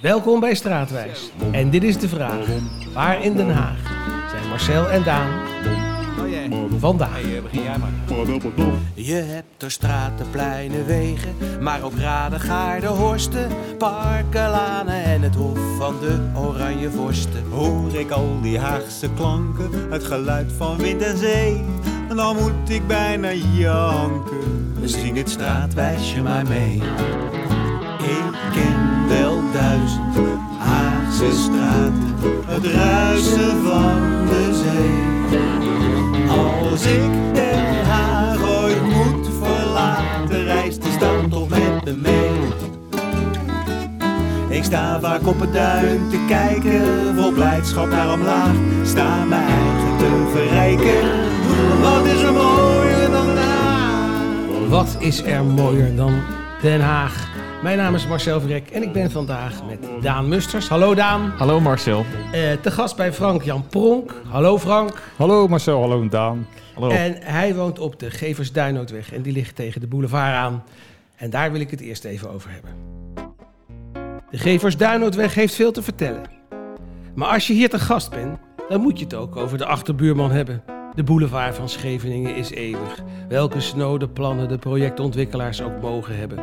Welkom bij Straatwijs. En dit is de vraag. Waar in Den Haag zijn Marcel en Daan vandaag? Hey, begin jij maar. Je hebt er straten, pleinen, wegen, maar ook raden, gaarden, horsten, parken, lanen en het hof van de oranje vorsten. Hoor ik al die Haagse klanken, het geluid van wind en zee. En dan moet ik bijna janken. Misschien dit straatwijsje maar mee. Ik ken duizend Haagse straten, Het ruisen van de zee. Als ik Den Haag ooit moet verlaten, reist de stad toch met me mee. Ik sta vaak op het duin te kijken, vol blijdschap naar omlaag. Sta mijn eigen te verrijken. Wat is er mooier dan Den Haag? Wat is er mooier dan Den Haag? Mijn naam is Marcel Vrek en ik ben vandaag met Daan Musters. Hallo Daan. Hallo Marcel. Eh, te gast bij Frank Jan Pronk. Hallo Frank. Hallo Marcel, hallo Daan. Hallo. En hij woont op de Geversduinootweg en die ligt tegen de boulevard aan. En daar wil ik het eerst even over hebben. De Geversduinootweg heeft veel te vertellen. Maar als je hier te gast bent, dan moet je het ook over de achterbuurman hebben. De boulevard van Scheveningen is eeuwig. Welke snode plannen de projectontwikkelaars ook mogen hebben.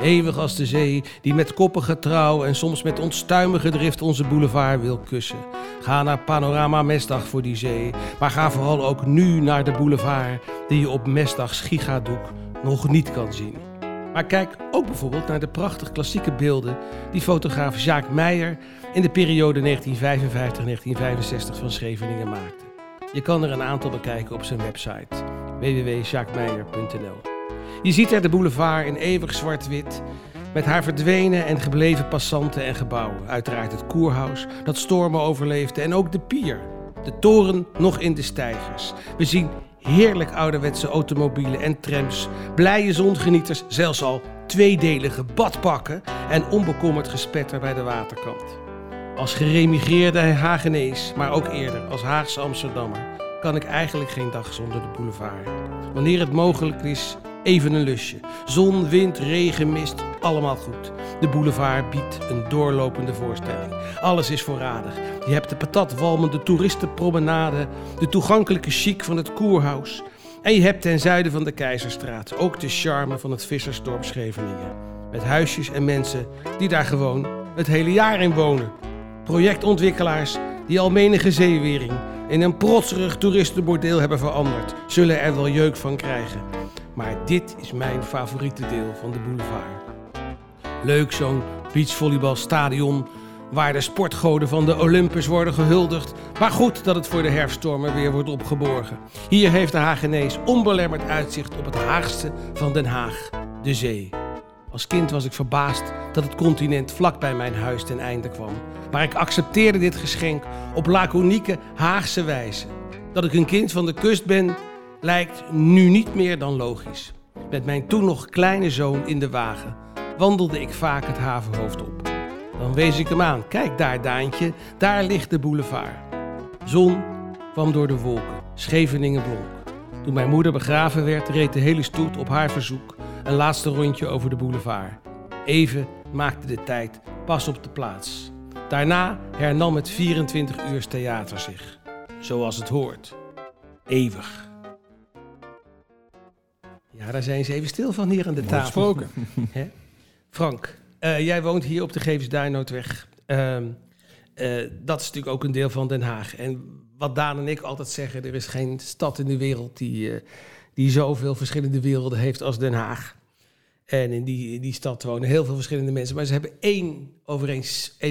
Eeuwig als de zee die met koppige trouw en soms met onstuimige drift onze boulevard wil kussen. Ga naar Panorama Mesdag voor die zee, maar ga vooral ook nu naar de boulevard die je op Mesdags gigadoek nog niet kan zien. Maar kijk ook bijvoorbeeld naar de prachtig klassieke beelden die fotograaf Jacques Meijer in de periode 1955-1965 van Scheveningen maakte. Je kan er een aantal bekijken op zijn website www.jacquesmeijer.nl. Je ziet er de boulevard in eeuwig zwart-wit met haar verdwenen en gebleven passanten en gebouwen. Uiteraard het koerhuis dat stormen overleefde en ook de pier. De toren nog in de stijgers. We zien heerlijk ouderwetse automobielen en trams, blije zongenieters, zelfs al tweedelige badpakken en onbekommerd gespetter bij de waterkant. Als geremigreerde Hagenees, maar ook eerder als Haagse Amsterdammer, kan ik eigenlijk geen dag zonder de boulevard. Wanneer het mogelijk is, even een lusje. Zon, wind, regen, mist, allemaal goed. De boulevard biedt een doorlopende voorstelling. Alles is voorradig. Je hebt de patatwalmende toeristenpromenade, de toegankelijke chic van het koerhuis. En je hebt ten zuiden van de Keizerstraat ook de charme van het vissersdorp Scheveningen. Met huisjes en mensen die daar gewoon het hele jaar in wonen. Projectontwikkelaars die al menige zeewering in een protserig toeristenbordeel hebben veranderd, zullen er wel jeuk van krijgen. Maar dit is mijn favoriete deel van de boulevard. Leuk zo'n beachvolleybalstadion waar de sportgoden van de Olympus worden gehuldigd. Maar goed dat het voor de herfststormen weer wordt opgeborgen. Hier heeft de Hagenees onbelemmerd uitzicht op het Haagste van Den Haag, de zee. Als kind was ik verbaasd dat het continent vlak bij mijn huis ten einde kwam. Maar ik accepteerde dit geschenk op laconieke Haagse wijze. Dat ik een kind van de kust ben, lijkt nu niet meer dan logisch. Met mijn toen nog kleine zoon in de wagen wandelde ik vaak het havenhoofd op. Dan wees ik hem aan. Kijk daar, Daantje, daar ligt de boulevard. Zon kwam door de wolken, Scheveningen blonk. Toen mijn moeder begraven werd, reed de hele stoet op haar verzoek een laatste rondje over de boulevard. Even maakte de tijd pas op de plaats. Daarna hernam het 24 uur theater zich. Zoals het hoort. Eeuwig. Ja, daar zijn ze even stil van hier aan de tafel. gesproken. Frank, eh, jij woont hier op de Gevensduinootweg. Ehm eh, dat is natuurlijk ook een deel van Den Haag. En wat Daan en ik altijd zeggen, er is geen stad in de wereld die, eh, die zoveel verschillende werelden heeft als Den Haag. En in die, die stad wonen heel veel verschillende mensen. Maar ze hebben één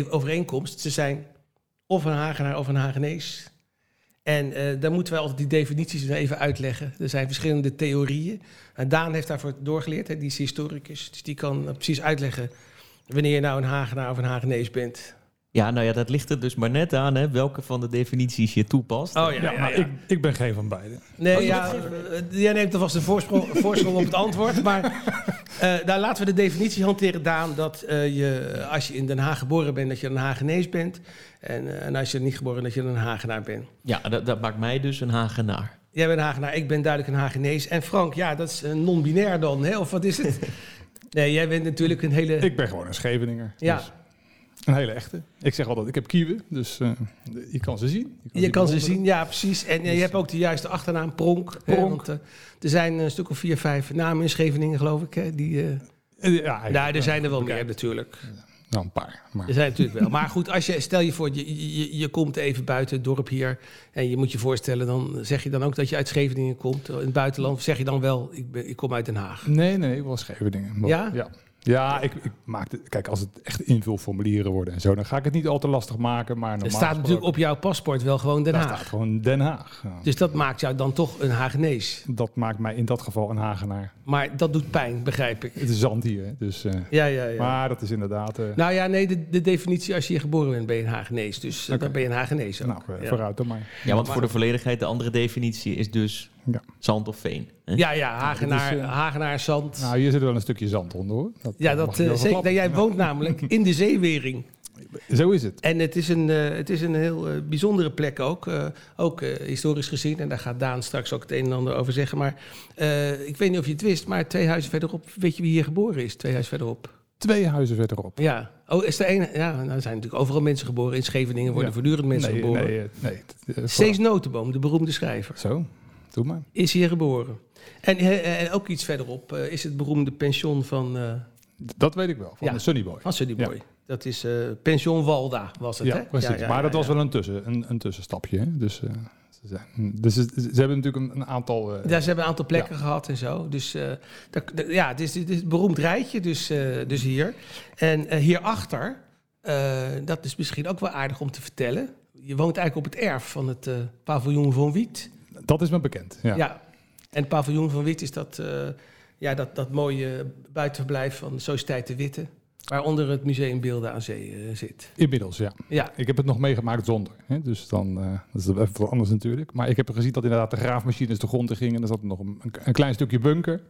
overeenkomst. Ze zijn of een Hagenaar of een Hagenees. En eh, dan moeten wij altijd die definities even uitleggen. Er zijn verschillende theorieën. En Daan heeft daarvoor doorgeleerd. Hè, die is historicus. Dus die kan eh, precies uitleggen wanneer je nou een Hagenaar of een Hagenees bent. Ja, nou ja, dat ligt er dus maar net aan hè, welke van de definities je toepast. Oh Ja, maar Ik, ik ben geen van beiden. Nee, ja, eh, jij neemt alvast een voorsprong, voorsprong op het antwoord. Maar eh daar laten we de definitie hanteren, Daan. Dat eh, je, als je in Den Haag geboren bent, dat je een Hagenees bent. En, eh, en als je niet geboren bent, dat je een Hagenaar bent. Ja, dat, dat maakt mij dus een Hagenaar. Jij bent een Hagenaar, ik ben duidelijk een Hagenees. En Frank, ja, dat is een non-binair dan, hè? of wat is het? Nee, jij bent natuurlijk een hele... Ik ben gewoon een Scheveninger. Ja. Dus Een hele echte. Ik zeg altijd, ik heb kieuwen, dus eh, je kan ze zien. Je kan ze zien, ja precies. En eh, je hebt ook de juiste achternaam, Pronk. hè, Pronk. want, eh, er zijn een stuk of vier, vijf namen in Scheveningen, geloof ik. Hè, die, Ja, eigenlijk, nou, er zijn er wel meer natuurlijk. Nou, een paar. Maar Er zijn natuurlijk wel. Maar goed, als je, stel je voor, je, je, je komt even buiten het dorp hier. En je moet je voorstellen, dan zeg je dan ook dat je uit Scheveningen komt, in het buitenland. Zeg je dan wel, ik, ben, ik kom uit Den Haag. Nee, nee, ik was Scheveningen. Maar- Ja? Ja. Ja, ik, ik maakte. Kijk, als het echt invulformulieren worden en zo, dan ga ik het niet al te lastig maken. Maar normaal Er staat natuurlijk op jouw paspoort wel gewoon Den Daar Haag. staat gewoon Den Haag. Ja. Dus dat maakt jou dan toch een Hagenees. Dat maakt mij in dat geval een Hagenaar. Maar dat doet pijn, begrijp ik. Het is zand hier, hè, dus. eh, Ja, ja, ja. Maar dat is inderdaad. eh, Nou ja, nee, de, de definitie als je hier geboren bent, ben je een Hagenees. Dus eh, dan ben je een Hagenees ook. nou, ja. vooruit dan maar. Ja, want Maar- voor de volledigheid, de andere definitie is dus Ja. zand of veen. hè? ja, ja, Hagenaar, is, eh, Hagenaar, Zand. Nou, hier zit wel een stukje zand onder hoor. Dat, ja, dat, eh, zeker. jij woont namelijk in de Zeewering. Zo is het. En het is een, eh, het is een heel bijzondere plek ook. eh, ook eh, historisch gezien. En daar gaat Daan straks ook het een en ander over zeggen. Maar eh, ik weet niet of je het wist, maar twee huizen verderop. Weet je wie hier geboren is? Twee huizen verderop. Twee huizen verderop. Ja. Oh, is er één? Ja, nou, er zijn natuurlijk overal mensen geboren. In Scheveningen worden Ja. voortdurend mensen nee, geboren. Nee, nee. Cees Notenboom, de beroemde schrijver. Zo, doe maar. is hier geboren. En, eh, en ook iets verderop eh, is het beroemde pension van, eh Dat weet ik wel, van Ja. de Sunny Boy. van Sunny Boy. Dat is eh, pension Walda, was het, Ja, hè? precies. Ja, maar dat was wel een, tussen, een, een tussenstapje. Hè? Dus, ze, zijn, dus ze, ze hebben natuurlijk een, een aantal... eh, Ja, ze hebben een aantal plekken gehad en zo. Dus dat, ja, het is, het is een beroemd rijtje dus, dus hier. En hierachter, dat is misschien ook wel aardig om te vertellen. Je woont eigenlijk op het erf van het paviljoen van Wiet. Dat is me bekend. Ja. Ja. En het paviljoen van Wiet is dat, eh, ja, dat, dat mooie buitenverblijf van de Sociëteit de Witte. Waaronder het Museum Beelden aan Zee eh, zit. Inmiddels, ja. Ja, Ik heb het nog meegemaakt zonder. Hè? Dus dan eh, dat is even wat anders natuurlijk. Maar ik heb gezien dat inderdaad de graafmachines de grond in gingen. Er zat nog een, een klein stukje bunker.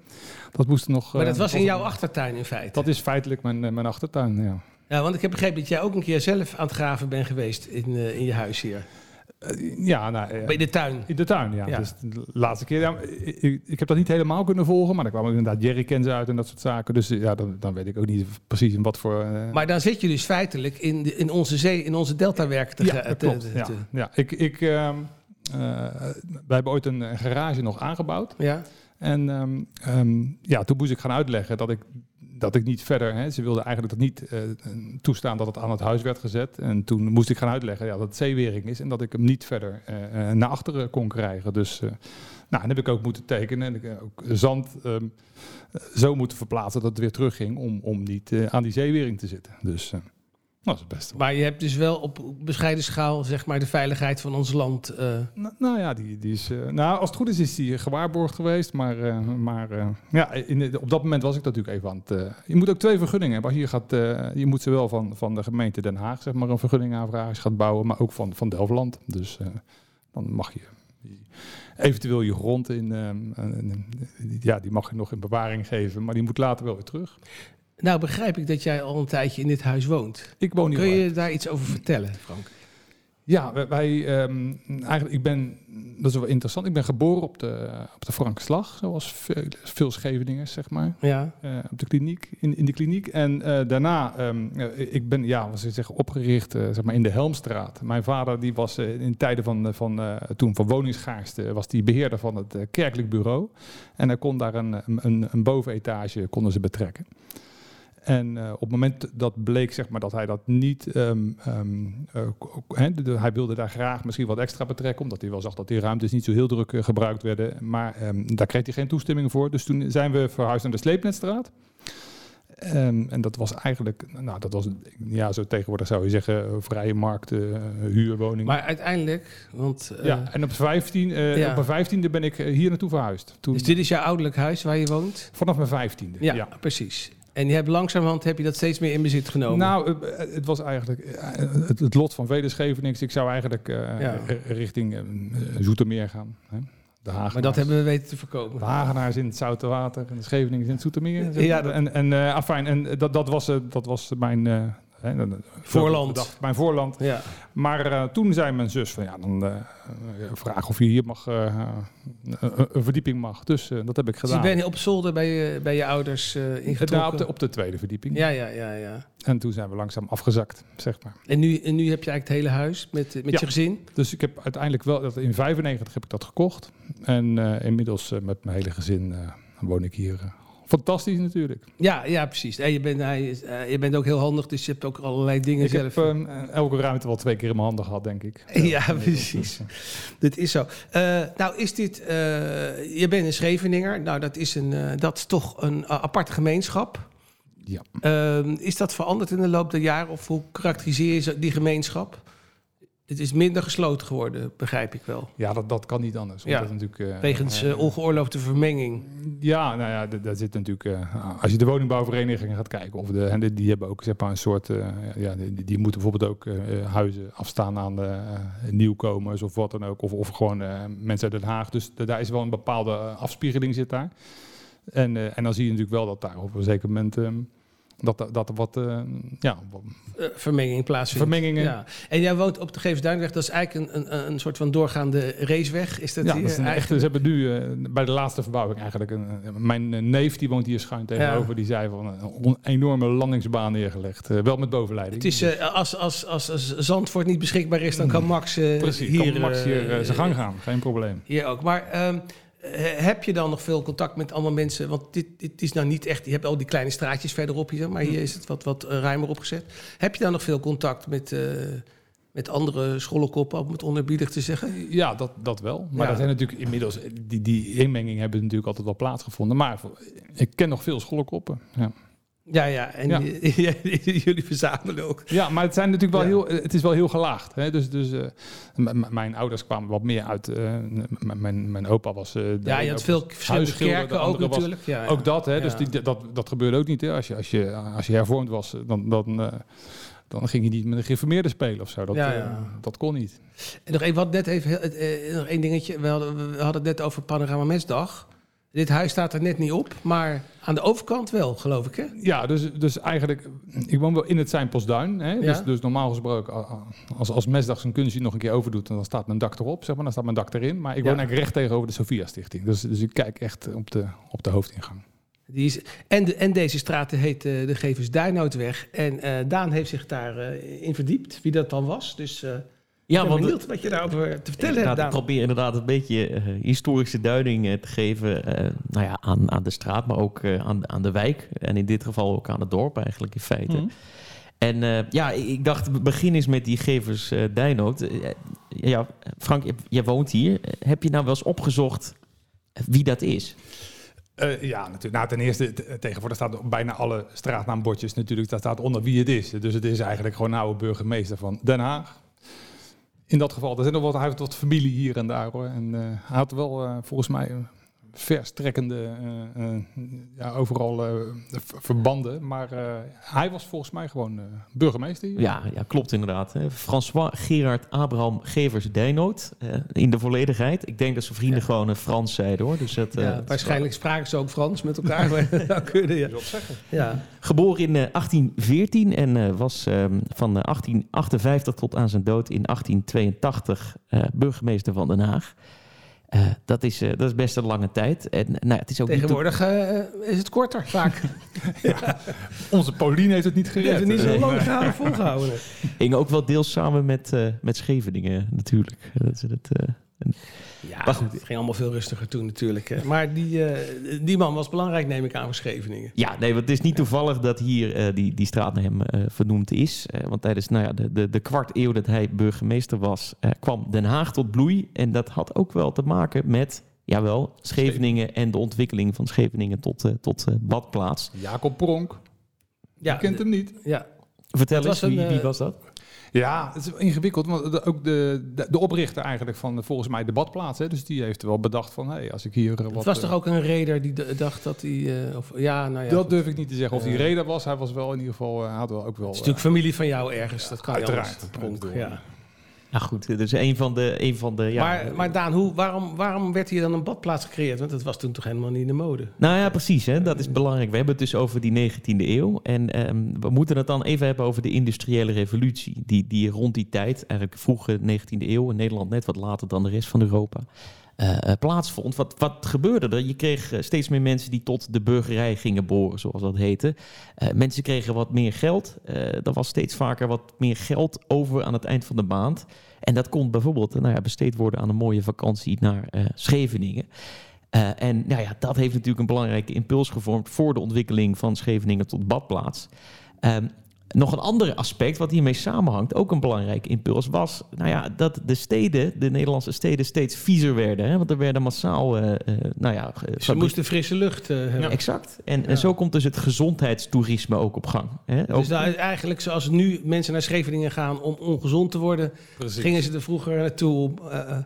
Dat moest nog... maar dat was in jouw achtertuin in feite. Dat is feitelijk mijn, mijn achtertuin, ja. Ja, want ik heb begrepen dat jij ook een keer zelf aan het graven bent geweest in, in je huis hier. Eh, ja, nou... eh, Bij de tuin. In de tuin, ja. Ja. Dus de laatste keer, ja, ik, ik heb dat niet helemaal kunnen volgen, maar er kwamen inderdaad jerrycans uit en dat soort zaken. Dus eh, ja, dan, dan weet ik ook niet precies in wat voor... Maar dan zit je dus feitelijk in, de, in onze zee, in onze deltawerken te, ja, te- klopt. te- ja, ja. Ik, ik, ehm, eh, wij hebben ooit een, een garage nog aangebouwd. ja. En ehm, ehm, ja, toen moest ik gaan uitleggen dat ik, dat ik niet verder... Hè, ze wilden eigenlijk dat niet eh, toestaan dat het aan het huis werd gezet. En toen moest ik gaan uitleggen ja, dat het zeewering is... en dat ik hem niet verder eh, eh, naar achteren kon krijgen. Dus nou, dan heb ik ook moeten tekenen. En ik ook zand ehm, zo moeten verplaatsen dat het weer terugging... om, om niet aan die zeewering te zitten. Dus... Dat is het beste. Maar je hebt dus wel op bescheiden schaal zeg maar, de veiligheid van ons land. Uh... Nou, nou, ja, die, die is. Uh, nou, als het goed is, is die gewaarborgd geweest. Maar, uh, maar ja, in de, op dat moment was ik natuurlijk even aan het. je moet ook twee vergunningen hebben. Als je gaat, je moet zowel van, van de gemeente Den Haag zeg maar, een vergunning aanvragen als je gaat bouwen, maar ook van, van Delftland. Dus dan mag je eventueel je grond in. ja, die mag je nog in bewaring geven, maar die moet later wel weer terug. Nou begrijp ik dat jij al een tijdje in dit huis woont. Ik woon hier. Kun je daar iets over vertellen, Frank? Ja, wij, um, eigenlijk, ik ben, dat is wel interessant, ik ben geboren op de, op de Frankslag, zoals veel, veel Scheveningers, zeg maar. Ja. Uh, op de kliniek, in, in de kliniek. En uh, daarna, um, uh, ik ben, ja, wat ze zeggen, opgericht, zeg maar, in de Helmstraat. Mijn vader, die was in tijden van, van toen van woningschaarste, was die beheerder van het kerkelijk bureau. En hij kon daar een, een, een bovenetage, konden ze betrekken. En uh, op het moment dat bleek zeg maar, dat hij dat niet. Um, he, de, hij wilde daar graag misschien wat extra betrekken, omdat hij wel zag dat die ruimtes niet zo heel druk uh, gebruikt werden. Maar um, daar kreeg hij geen toestemming voor. Dus toen zijn we verhuisd naar de Sleepnetstraat. En dat was eigenlijk, nou, dat was, ja, zo tegenwoordig zou je zeggen, vrije markt, uh, huurwoning. Maar uiteindelijk, want... Ja, en op, 15, uh, ja. op mijn 15e ben ik hier naartoe verhuisd. Toen, dus dit is jouw ouderlijk huis waar je woont? Vanaf mijn 15e, ja, ja. precies. En je hebt langzamerhand heb je dat steeds meer in bezit genomen? Nou, het was eigenlijk het, het lot van vele Schevenings. Ik zou eigenlijk uh, ja. richting uh, Zoetermeer gaan. Hè? De maar dat hebben we weten te voorkomen. De Hagenaars in het Zoute Water en de Schevenings in het Zoetermeer. Ja, dat... En, en uh, afijn, en dat, dat, was, dat was mijn, Hè, Voorland. mijn voorland. Ja. Maar eh, toen zei mijn zus van ja, dan eh, eh, vraag of je hier mag, een, verdieping mag. Dus dat heb ik Dus gedaan. je bent op zolder bij je, bij je ouders eh Ja, ingetrokken? op, de, op de tweede verdieping. Ja, ja, ja, ja. En toen zijn we langzaam afgezakt, zeg maar. En nu, en nu heb je eigenlijk het hele huis met, met Ja. je gezin? Dus ik heb uiteindelijk wel, dat in 95 heb ik dat gekocht. En inmiddels met mijn hele gezin woon ik hier. Eh. Fantastisch natuurlijk. Ja, ja precies. En je, bent, hij, is- eh, je bent ook heel handig, dus je hebt ook allerlei dingen Ik heb zelf. eh, elke ruimte wel twee keer in mijn handen gehad, denk ik. Ja, precies. Dit is zo. Eh, nou, is dit. eh, je bent een Scheveninger. Nou, dat is, een, eh, dat is toch een eh, aparte gemeenschap. Ja. Ehm, is dat veranderd in de loop der jaren? Of hoe karakteriseer je die gemeenschap? Het is minder gesloten geworden, begrijp ik wel. Ja, dat, dat kan niet anders. Ja. Omdat natuurlijk, eh, Wegens eh, eh, ongeoorloofde vermenging. Ja, nou ja, daar zit natuurlijk. als je de woningbouwverenigingen gaat kijken, of de, en die, die hebben ook zeg maar een soort. ja, die, die moeten bijvoorbeeld ook huizen afstaan aan de nieuwkomers of wat dan ook. Of, of gewoon mensen uit Den Haag. Dus daar is wel een bepaalde afspiegeling zit daar. En, en dan zie je natuurlijk wel dat daar op een zeker moment. eh, dat, dat, wat eh, ja, eh, vermenging plaatsvindt. vermengingen. Ja. En jij woont op de Geefsduinweg. Dat is eigenlijk een, een, een soort van doorgaande raceweg. Is dat Ja, hier dat is een echte, eigenlijk? ze hebben nu eh, bij de laatste verbouwing eigenlijk een, mijn neef die woont hier schuin tegenover, die zei van een enorme landingsbaan neergelegd, wel met bovenleiding. Het is, eh, als, als, als, als Zandvoort niet beschikbaar is, dan kan Max eh, Mm. Precies, hier, kan Max hier zijn gang gaan, geen probleem. Hier ook. Maar ehm, eh, heb je dan nog veel contact met andere mensen? Want dit, dit is nou niet echt... Je hebt al die kleine straatjes verderop hier, maar hier is het wat, wat eh, ruimer opgezet. Heb je dan nog veel contact met, eh, met andere schollenkoppen, om het onerbiedig te zeggen? Ja, dat, dat wel. Maar Ja. er zijn natuurlijk inmiddels, eh, die, die inmenging hebben natuurlijk altijd wel plaatsgevonden. Maar ik ken nog veel schoolkoppen. Ja. Ja, ja. En Ja. jullie verzamelen ook. ja, maar het, zijn natuurlijk wel Ja. heel, het is wel heel gelaagd. Hè? Dus, dus m- mijn ouders kwamen wat meer uit. m- mijn, mijn opa was. de Ja, je had veel verschillende kerken ook was- natuurlijk. Ja. Ook dat, hè? Dus die, dat, dat gebeurde ook niet. Hè? Als, je, als, je, als je hervormd was, dan, dan, dan ging je niet met een gereformeerde spelen of zo. Dat, Ja, dat kon niet. En nog even, wat net even, heel- eh, nog één dingetje. We hadden, we hadden het net over Panorama Mesdag. Dit huis staat er net niet op, maar aan de overkant wel, geloof ik, hè? Ja, dus, dus eigenlijk, ik woon wel in het Seinpostduin. Hè? Ja. Dus, dus normaal gesproken, als, als Mesdag zijn kunstje nog een keer overdoet, dan staat mijn dak erop, zeg maar. Dan staat mijn dak erin. Maar ik woon Ja. eigenlijk recht tegenover de Sophia Stichting. Dus, dus ik kijk echt op de, op de hoofdingang. Die is, en, de, en deze straat heet eh, de Gevers Duinootweg. En eh, Daan heeft zich daarin in verdiept, wie dat dan was. Dus eh Ja, ik ben want benieuwd wat je daarover te vertellen inderdaad, hebt, ik probeer inderdaad een beetje eh, historische duiding eh, te geven eh, nou ja, aan, aan de straat, maar ook eh, aan, aan de wijk. En in dit geval ook aan het dorp eigenlijk in feite. Mhm. En eh, ja, ik dacht, we beginnen eens met die gevers Dijnoot. Ja, Frank, je- jij woont hier. Heb je nou wel eens opgezocht wie dat is? Eh, ja, natuurlijk. Nou, ten eerste, tegenwoordig staat op bijna alle straatnaambordjes natuurlijk, daar staat onder wie het is. Dus het is eigenlijk gewoon een oude burgemeester van Den Haag. In dat geval, er zijn nog wat, hij heeft wat familie hier en daar hoor. En eh, hij had wel eh, volgens mij een verstrekkende, eh, eh, ja, overal eh, verbanden. Maar eh, hij was volgens mij gewoon eh, burgemeester hier. Ja, ja klopt inderdaad. hè. François Gerard Abraham Gevers Dijnoot. eh, in de volledigheid. Ik denk dat zijn vrienden Ja. gewoon Frans zeiden hoor. Dus dat, eh, Ja, waarschijnlijk spraken ze ook Frans met elkaar. maar dat kunnen, ja. ja. Geboren in eh, 1814 en eh, was ehm, van eh, 1858 tot aan zijn dood in 1882 eh, burgemeester van Den Haag. Eh, dat, is, eh, dat is best een lange tijd. En nou, ja, het is ook niet Tegenwoordig eh, is het korter vaak. Onze Pauline heeft het niet Je gered. hebt het niet zo Eh, lang gehouden, volgehouden. hing ook wel deels samen met, eh, met Scheveningen natuurlijk. Dat is het, eh, Ja, Maar goed. het ging allemaal veel rustiger toen natuurlijk. Hè. Maar die, eh, die man was belangrijk, neem ik aan, voor Scheveningen. Ja, nee, want het is niet toevallig dat hier eh, die, die straat naar hem eh, vernoemd is. Eh, want tijdens nou ja, de, de, de kwart eeuw dat hij burgemeester was, eh, kwam Den Haag tot bloei. En dat had ook wel te maken met, jawel, Scheveningen en de ontwikkeling van Scheveningen tot, eh, tot badplaats. Jacob Pronk, Ja, je kent hem niet. Ja, Vertel eens, een, wie, wie was dat? Ja, het is ingewikkeld. Want de- ook de, de, de oprichter eigenlijk van volgens mij de badplaats. Hè, dus die heeft wel bedacht van, hé, als ik hier eh, wat... het was eh, toch ook een raider die dacht dat hij... eh, of, ja, nou ja. dat goed. durf ik niet te zeggen of hij Eh, reden was. Hij was wel in ieder geval, had wel ook wel... Het is natuurlijk familie van jou ergens. Dat kan je Uiteraard. anders. Pronk, ja. Nou goed, dus een van de... Een van de ja, maar, maar Daan, hoe, waarom, waarom werd hier dan een badplaats gecreëerd? Want dat was toen toch helemaal niet in de mode? Nou ja, precies. Hè? Dat is belangrijk. We hebben het dus over die 19e eeuw. En ehm, we moeten het dan even hebben over de industriële revolutie. Die, die rond die tijd, eigenlijk vroege 19e eeuw, in Nederland net wat later dan de rest van Europa, eh, eh, plaatsvond. Wat, wat gebeurde er? Je kreeg eh, steeds meer mensen die tot de burgerij gingen boren, zoals dat heette. Mensen kregen wat meer geld. Er was steeds vaker wat meer geld over aan het eind van de maand. En dat kon bijvoorbeeld nou ja, besteed worden aan een mooie vakantie naar Scheveningen. En nou ja, dat heeft natuurlijk een belangrijke impuls gevormd voor de ontwikkeling van Scheveningen tot badplaats. Ehm, nog een ander aspect wat hiermee samenhangt, ook een belangrijke impuls, was nou ja, dat de steden, de Nederlandse steden, steeds viezer werden. Hè? Want er werden massaal, eh, eh, nou ja, Ze fabriek- moesten frisse lucht eh, hebben. Exact. En, Ja. en zo komt dus het gezondheidstoerisme ook op gang. Hè? Ook- Dus daar, eigenlijk zoals nu mensen naar Scheveningen gaan om ongezond te worden, Precies. gingen ze er vroeger naartoe. om,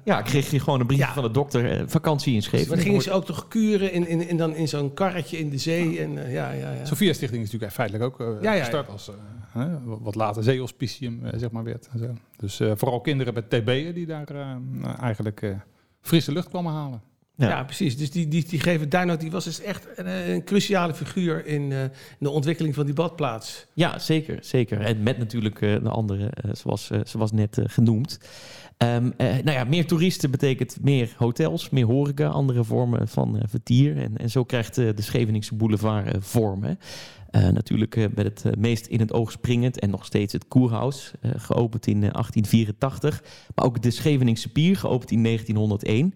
ja, kreeg je gewoon een briefje Ja. van de dokter, vakantie in maar Scheveningen. dan gingen ze ook toch kuren in, in, in, dan in zo'n karretje in de zee. En, ja, ja, ja. Sophia Stichting is natuurlijk feitelijk ook Ja, ja, ja. gestart als eh, hè, wat later zeehospicium eh, zeg maar werd. En zo. Dus eh, vooral kinderen met TB'en die daar eh, eigenlijk eh, frisse lucht kwamen halen. Ja. Ja, precies. Dus die, die, die geven Duinoud, die was dus echt een, een cruciale figuur in, eh, in de ontwikkeling van die badplaats. Ja, zeker, zeker. En met natuurlijk eh, de andere, eh, zoals, eh, zoals net genoemd. Ehm, eh, nou ja, meer toeristen betekent meer hotels, meer horeca, andere vormen van eh, vertier. En, en zo krijgt de Scheveningse boulevard eh, Eh, natuurlijk eh, met het eh, meest in het oog springend en nog steeds het Koerhuis, eh, geopend in eh, 1884. Maar ook de Scheveningse pier, geopend in 1901.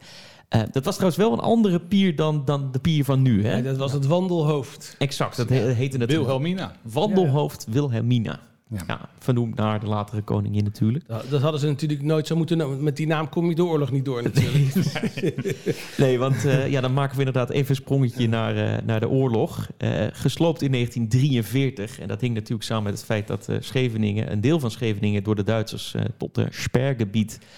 Eh, dat was trouwens wel een andere pier dan, dan de pier van nu. Hè? Ja, dat was het wandelhoofd. Exact, dat he- heette het Wilhelmina. Wandelhoofd Wilhelmina. Ja. Ja, vernoemd naar de latere koningin natuurlijk. Dat hadden ze natuurlijk nooit zo moeten noemen. Met die naam kom je de oorlog niet door natuurlijk. Nee, want eh, ja, dan maken we inderdaad even een sprongetje naar, eh, naar de oorlog. Eh, gesloopt in 1943. En dat hing natuurlijk samen met het feit dat eh, Scheveningen, een deel van Scheveningen, door de Duitsers eh, tot de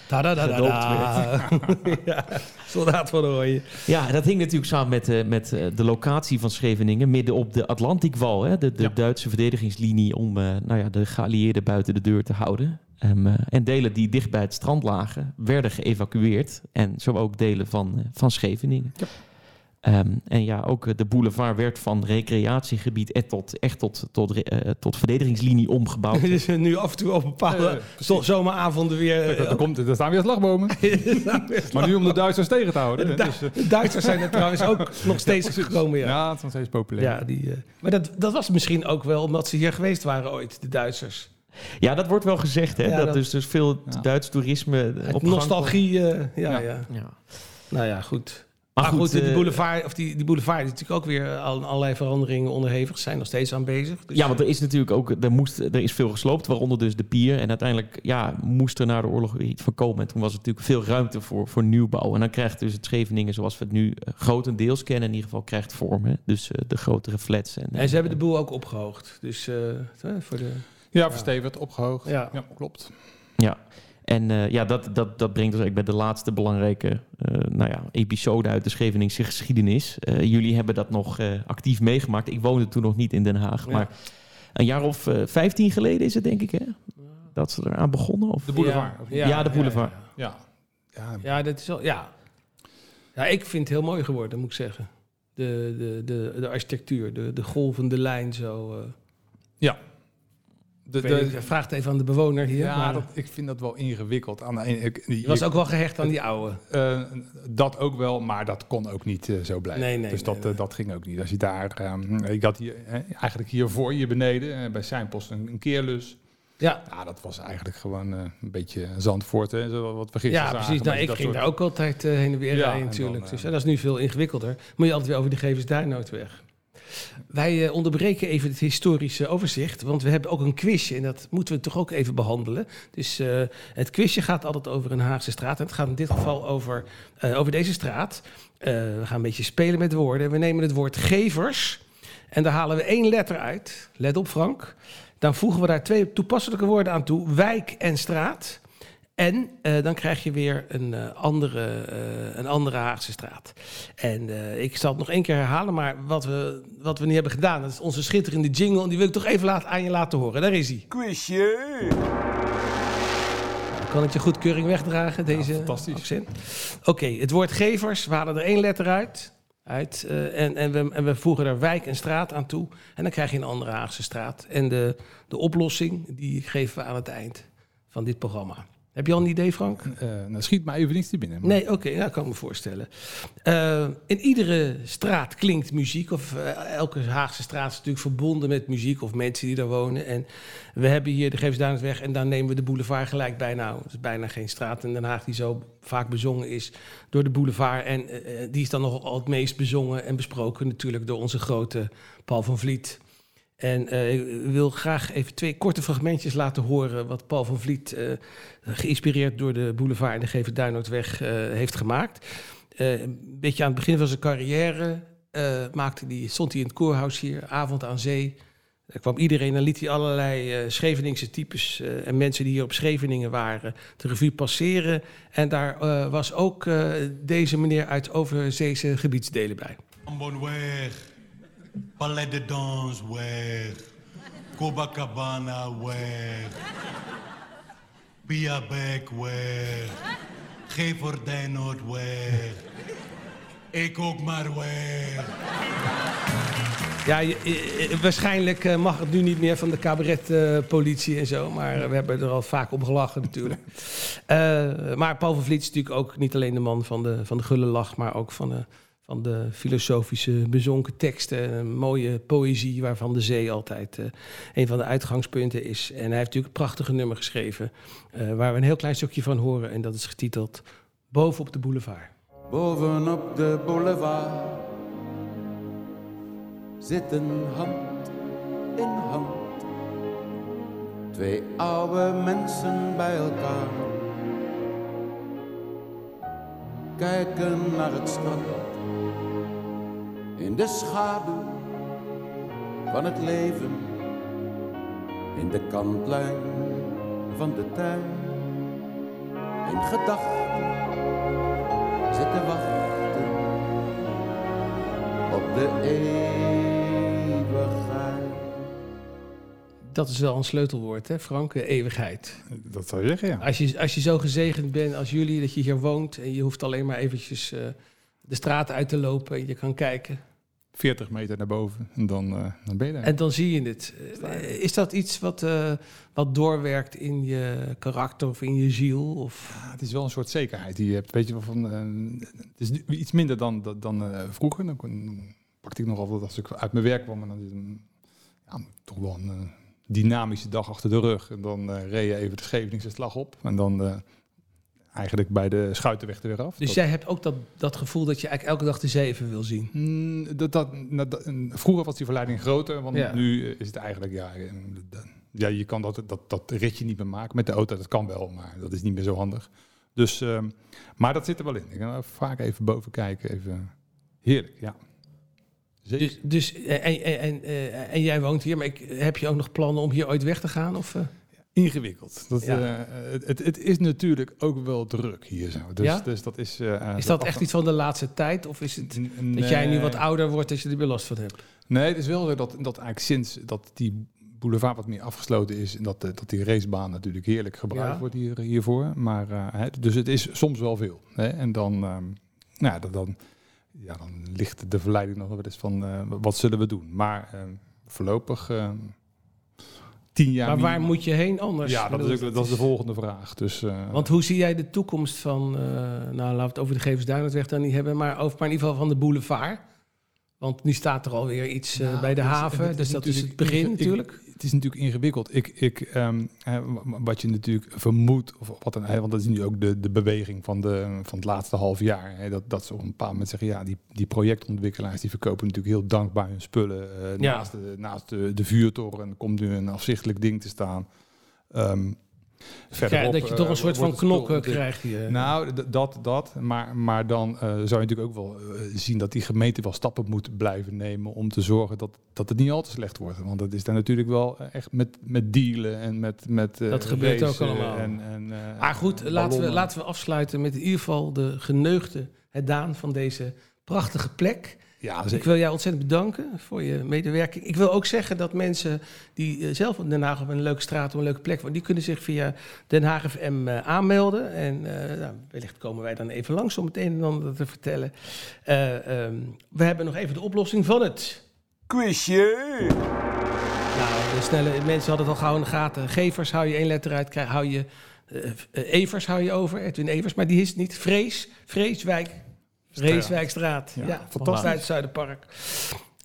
da, da, da. ja, soldaat van Oranje. Ja, dat hing natuurlijk samen met, eh, met eh, de locatie van Scheveningen, midden op de Atlantikwal. Hè, de de Ja. Duitse verdedigingslinie om eh, nou ja, de geallieerden buiten de deur te houden. Ehm, eh, en delen die dicht bij het strand lagen, werden geëvacueerd. En zo ook delen van, eh, van Scheveningen. Ehm, en ja, ook eh, de boulevard werd van recreatiegebied echt tot, echt tot, tot, eh, tot verdedigingslinie omgebouwd. Dus nu af en toe op bepaalde Eh, zomeravonden weer... Er, komt, er staan weer slagbomen. Maar nu om de Duitsers tegen te houden. Dus, Du- de Duitsers zijn er trouwens ook nog steeds gekomen, ja. ja, het is nog steeds populair. Ja, die, eh, maar dat, dat was misschien ook wel omdat ze hier geweest waren ooit, de Duitsers. Ja, dat wordt wel gezegd, hè? Ja, dat, dat- dus, dus veel Ja. Duits toerisme op nostalgie, eh, ja, ja, Ja. kwam. Ja. Nou ja, goed. Maar, Maar, goed, goed, die eh, boulevard, of die, die boulevard is natuurlijk ook weer al allerlei veranderingen onderhevig. Zijn nog steeds aan bezig. Dus Ja, want er is natuurlijk ook er, moest, er is veel gesloopt, waaronder dus de pier. En uiteindelijk ja, moest er na de oorlog weer iets van komen. En toen was er natuurlijk veel ruimte voor, voor nieuwbouw. En dan krijgt dus het Scheveningen zoals we het nu eh, grotendeels kennen, in ieder geval krijgt vorm. Hè? Dus eh, de grotere flats. En, En ze hebben de boel ook opgehoogd. Dus voor de... Ja, verstevigd, opgehoogd. Ja. Ja, klopt. Ja. En eh, ja, dat, dat, dat brengt ons eigenlijk bij de laatste belangrijke eh, nou ja, episode uit de Scheveningse geschiedenis. Eh, jullie hebben dat nog eh, actief meegemaakt. Ik woonde toen nog niet in Den Haag. Ja. Maar een jaar of eh, vijftien geleden is het, denk ik, hè? Dat ze eraan begonnen? Of? De boulevard. of niet? Ja, de boulevard. Ja, Ja. Ja. Ja, dat is wel, ja. ja, ik vind het heel mooi geworden, moet ik zeggen. De, de, de, de architectuur, de, de golvende lijn zo. eh. De, Ik weet niet, de, ik vraag het even aan de bewoner hier. ja, maar dat, ik vind dat wel ingewikkeld. Aan de ene, ik, die- je was ook wel gehecht aan die oude. Eh, dat ook wel, maar dat kon ook niet eh, zo blijven. Nee, nee, dus nee, dat, eh, dat ging ook niet. Als je daar, ehm, ik had hier, eigenlijk hiervoor, hier beneden, eh, bij Seinpost een, een keerlus. Ja, Ja, dat was eigenlijk gewoon een beetje Zandvoort, hè, zo wat we gisteren ja zagen. precies. Nou, ik ging soort- daar ook altijd heen en weer Ja, rijden en natuurlijk. dan, eh, dus dat is nu veel ingewikkelder. Moet je altijd weer over de Gevensduinnoodweg. Wij eh, onderbreken even het historische overzicht, want we hebben ook een quizje en dat moeten we toch ook even behandelen. Dus eh, het quizje gaat altijd over een Haagse straat en het gaat in dit geval over, eh, over deze straat. We gaan een beetje spelen met woorden. We nemen het woord gevers en daar halen we één letter uit. Let op Frank. Dan voegen we daar twee toepasselijke woorden aan toe, wijk en straat. En eh, dan krijg je weer een, eh, andere, eh, een andere Haagse straat. En ik zal het nog één keer herhalen, maar wat we, wat we nu hebben gedaan, dat is onze schitterende jingle. En die wil ik toch even laat, aan je laten horen. Daar is hij. Quizje! Kan het je goedkeuring wegdragen, deze fantastisch. accent? Oké, het woord gevers, we halen er één letter uit. uit en, en, we, en we voegen er wijk en straat aan toe. En dan krijg je een andere Haagse straat. En de, de oplossing, die geven we aan het eind van dit programma. Heb je al een idee, Frank? Eh, nou, schiet maar even niks te binnen. maar- Nee, oké, dat kan ik me voorstellen. Eh, in iedere straat klinkt muziek, of eh, elke Haagse straat is natuurlijk verbonden met muziek of mensen die daar wonen. En we hebben hier de Geefsduinweg en daar nemen we de boulevard gelijk bij. Nou, er is bijna geen straat in Den Haag die zo vaak bezongen is door de boulevard. En die is dan nog al het meest bezongen en besproken natuurlijk door onze grote Paul van Vliet. En eh, ik wil graag even twee korte fragmentjes laten horen wat Paul van Vliet, eh, geïnspireerd door de boulevard en de Geven Duinoordweg, eh, heeft gemaakt. Een beetje aan het begin van zijn carrière maakte die, stond hij in het koorhuis hier, avond aan zee. Er kwam iedereen en liet hij allerlei Scheveningse types en mensen die hier op Scheveningen waren de revue passeren. En daar was ook deze meneer uit overzeese gebiedsdelen bij. Ambon weg. Palais de Dans weg. Copacabana weg. Pia Beck weg. Geverdijn Noord weg. Ik ook maar weg. Ja, eh, eh, waarschijnlijk eh, mag het nu niet meer van de cabaretpolitie en zo. Maar eh, we hebben er al vaak om gelachen natuurlijk. Eh, maar Paul van Vliet is natuurlijk ook niet alleen de man van de, van de gulle lach... maar ook van de, van de filosofische bezonken teksten. Mooie poëzie waarvan de zee altijd eh, een van de uitgangspunten is. En hij heeft natuurlijk een prachtige nummer geschreven... eh, waar we een heel klein stukje van horen. En dat is getiteld Bovenop de boulevard. Bovenop de boulevard zitten hand in hand. Twee oude mensen bij elkaar. Kijken naar het strand. In de schaduw van het leven. In de kantlijn van de tuin. In gedachten zitten wachten op de eeuwigheid. Dat is wel een sleutelwoord, hè Frank? Eeuwigheid. Dat zou je zeggen, ja. Als je, als je zo gezegend bent als jullie, dat je hier woont en je hoeft alleen maar eventjes eh, de straat uit te lopen en je kan kijken. 40 meter naar boven en dan, eh, dan ben je daar. En dan zie je het. Eh, is dat iets wat, eh, wat doorwerkt in je karakter of in je ziel? Of... Ja, het is wel een soort zekerheid die je hebt. Weet je wel van. eh, het is iets minder dan, dan, eh, vroeger. Dan kon- pakte ik nog altijd als ik uit mijn werk kwam. En dan is een, ja, toch wel een dynamische dag achter de rug. En dan eh reed je even de Scheveningse slag op. En dan eh, eigenlijk bij de Schuitenweg er weer af. Dus Dat- jij hebt ook dat, dat gevoel dat je eigenlijk elke dag de zee even wil zien. Mm, dat, dat, nou, dat- vroeger was die verleiding groter, want Ja. nu eh, is het eigenlijk, ja, eh, ja je kan dat, dat, dat ritje niet meer maken met de auto. Dat kan wel, maar dat is niet meer zo handig. Dus, ehm, maar dat zit er wel in. Ik ga vaak even boven kijken, even heerlijk, ja. Zeker. Dus, dus, eh, en, en, en, en jij woont hier, maar ik, heb je ook nog plannen om hier ooit weg te gaan? Of? Ingewikkeld. Dat, Ja. eh, het, het, is natuurlijk ook wel druk hier zo. Dus, Ja? dus dat is... eh, is dat echt iets van de laatste tijd? Of is het dat jij nu wat ouder wordt dat je er weer last van hebt? Nee, het is wel zo dat, dat eigenlijk sinds dat die boulevard wat meer afgesloten is... en dat, eh, dat die racebaan natuurlijk heerlijk gebruikt Ja. wordt hier, hiervoor. Maar, dus het is soms wel veel. Hè? En dan, ehm, nou, dan, dan, ja, dan ligt de verleiding nog wel eens van... wat zullen we doen? Maar ehm, voorlopig ehm, tien jaar... maar waar minimaal. moet je heen anders? Ja, dat is, ook, dat is de volgende vraag. Dus, eh, Want hoe zie jij de toekomst van, eh, nou laten we het over de Gevensduinweg dan niet hebben, maar, over, maar in ieder geval van de boulevard? Want nu staat er alweer iets eh, Nou, bij de haven, het dus dat is het begin ik- natuurlijk. Het is natuurlijk ingewikkeld. Ik, ik, wa- wat je natuurlijk vermoedt, of wat dan, want dat is nu ook de, de beweging van, de, van het laatste half jaar. Hè, dat, dat ze op een bepaald moment zeggen, ja, die, die projectontwikkelaars die verkopen natuurlijk heel dankbaar hun spullen. eh, Ja. Naast, de, naast de, de vuurtoren komt nu een afzichtelijk ding te staan. Ehm, verderop, Ja, dat je eh, toch een soort van knokken ontwikkeld. krijgt hier. Nou, dat, dat. Maar, maar dan eh, zou je natuurlijk ook wel eh, zien dat die gemeente wel stappen moet blijven nemen om te zorgen dat, dat het niet al te slecht wordt. Want dat is daar natuurlijk wel eh, echt met, met dealen en met, met eh, Dat gebeurt ook allemaal. En, en, eh, maar goed, laten we, laten we afsluiten met in ieder geval de geneugde, het daan van deze prachtige plek. Ja, Ik zeker. wil jou ontzettend bedanken voor je medewerking. Ik wil ook zeggen dat mensen die eh, zelf in Den Haag op een leuke straat of een leuke plek wonen, die kunnen zich via Den Haag FM eh, aanmelden. En eh, nou, wellicht komen wij dan even langs om het een en ander te vertellen. Eh, ehm, we hebben nog even de oplossing van het. Quizje! Nou, de snelle mensen hadden het al gauw in de gaten. Gevers hou je één letter uit, krijg, hou je. Evers hou je over, Edwin Evers, maar die is het niet. Vrees, Vreeswijk, Vreeswijkstraat. Ja, Ja, fantastisch. Bij het Zuiderpark.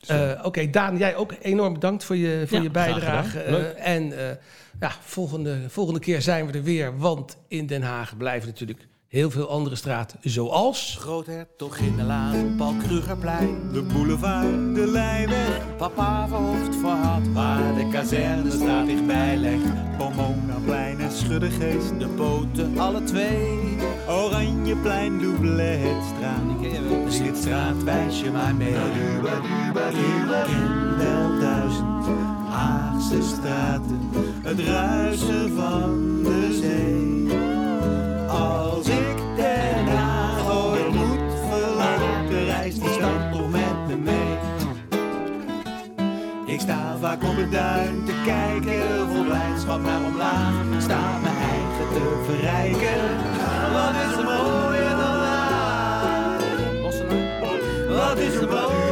Eh, Oké, Daan, jij ook enorm bedankt voor je, voor Ja, je bijdrage. Eh, en eh, ja, volgende, volgende keer zijn we er weer, want in Den Haag blijven natuurlijk heel veel andere straten, zoals... Groothertoginnelaan, Paul Krugerplein. De boulevard, de Lijnweg, Papa verhoofd verhad, waar de kazerne staat dichtbij legt. Pomonaplein en Schuddegeest. De poten, alle twee. Oranjeplein, Doubletstraat. Zing het straatwijsje maar mee. Ik ken wel duizend Haagse straten, het ruisen van de zee. Als ik Den Haag ooit moet verlaten, reist die stad toch met me mee. Ik sta vaak op het duin te kijken, vol blijdschap naar omlaag. Sta mijn eigen te verrijken, wat is er mooier dan? Wat is er mooier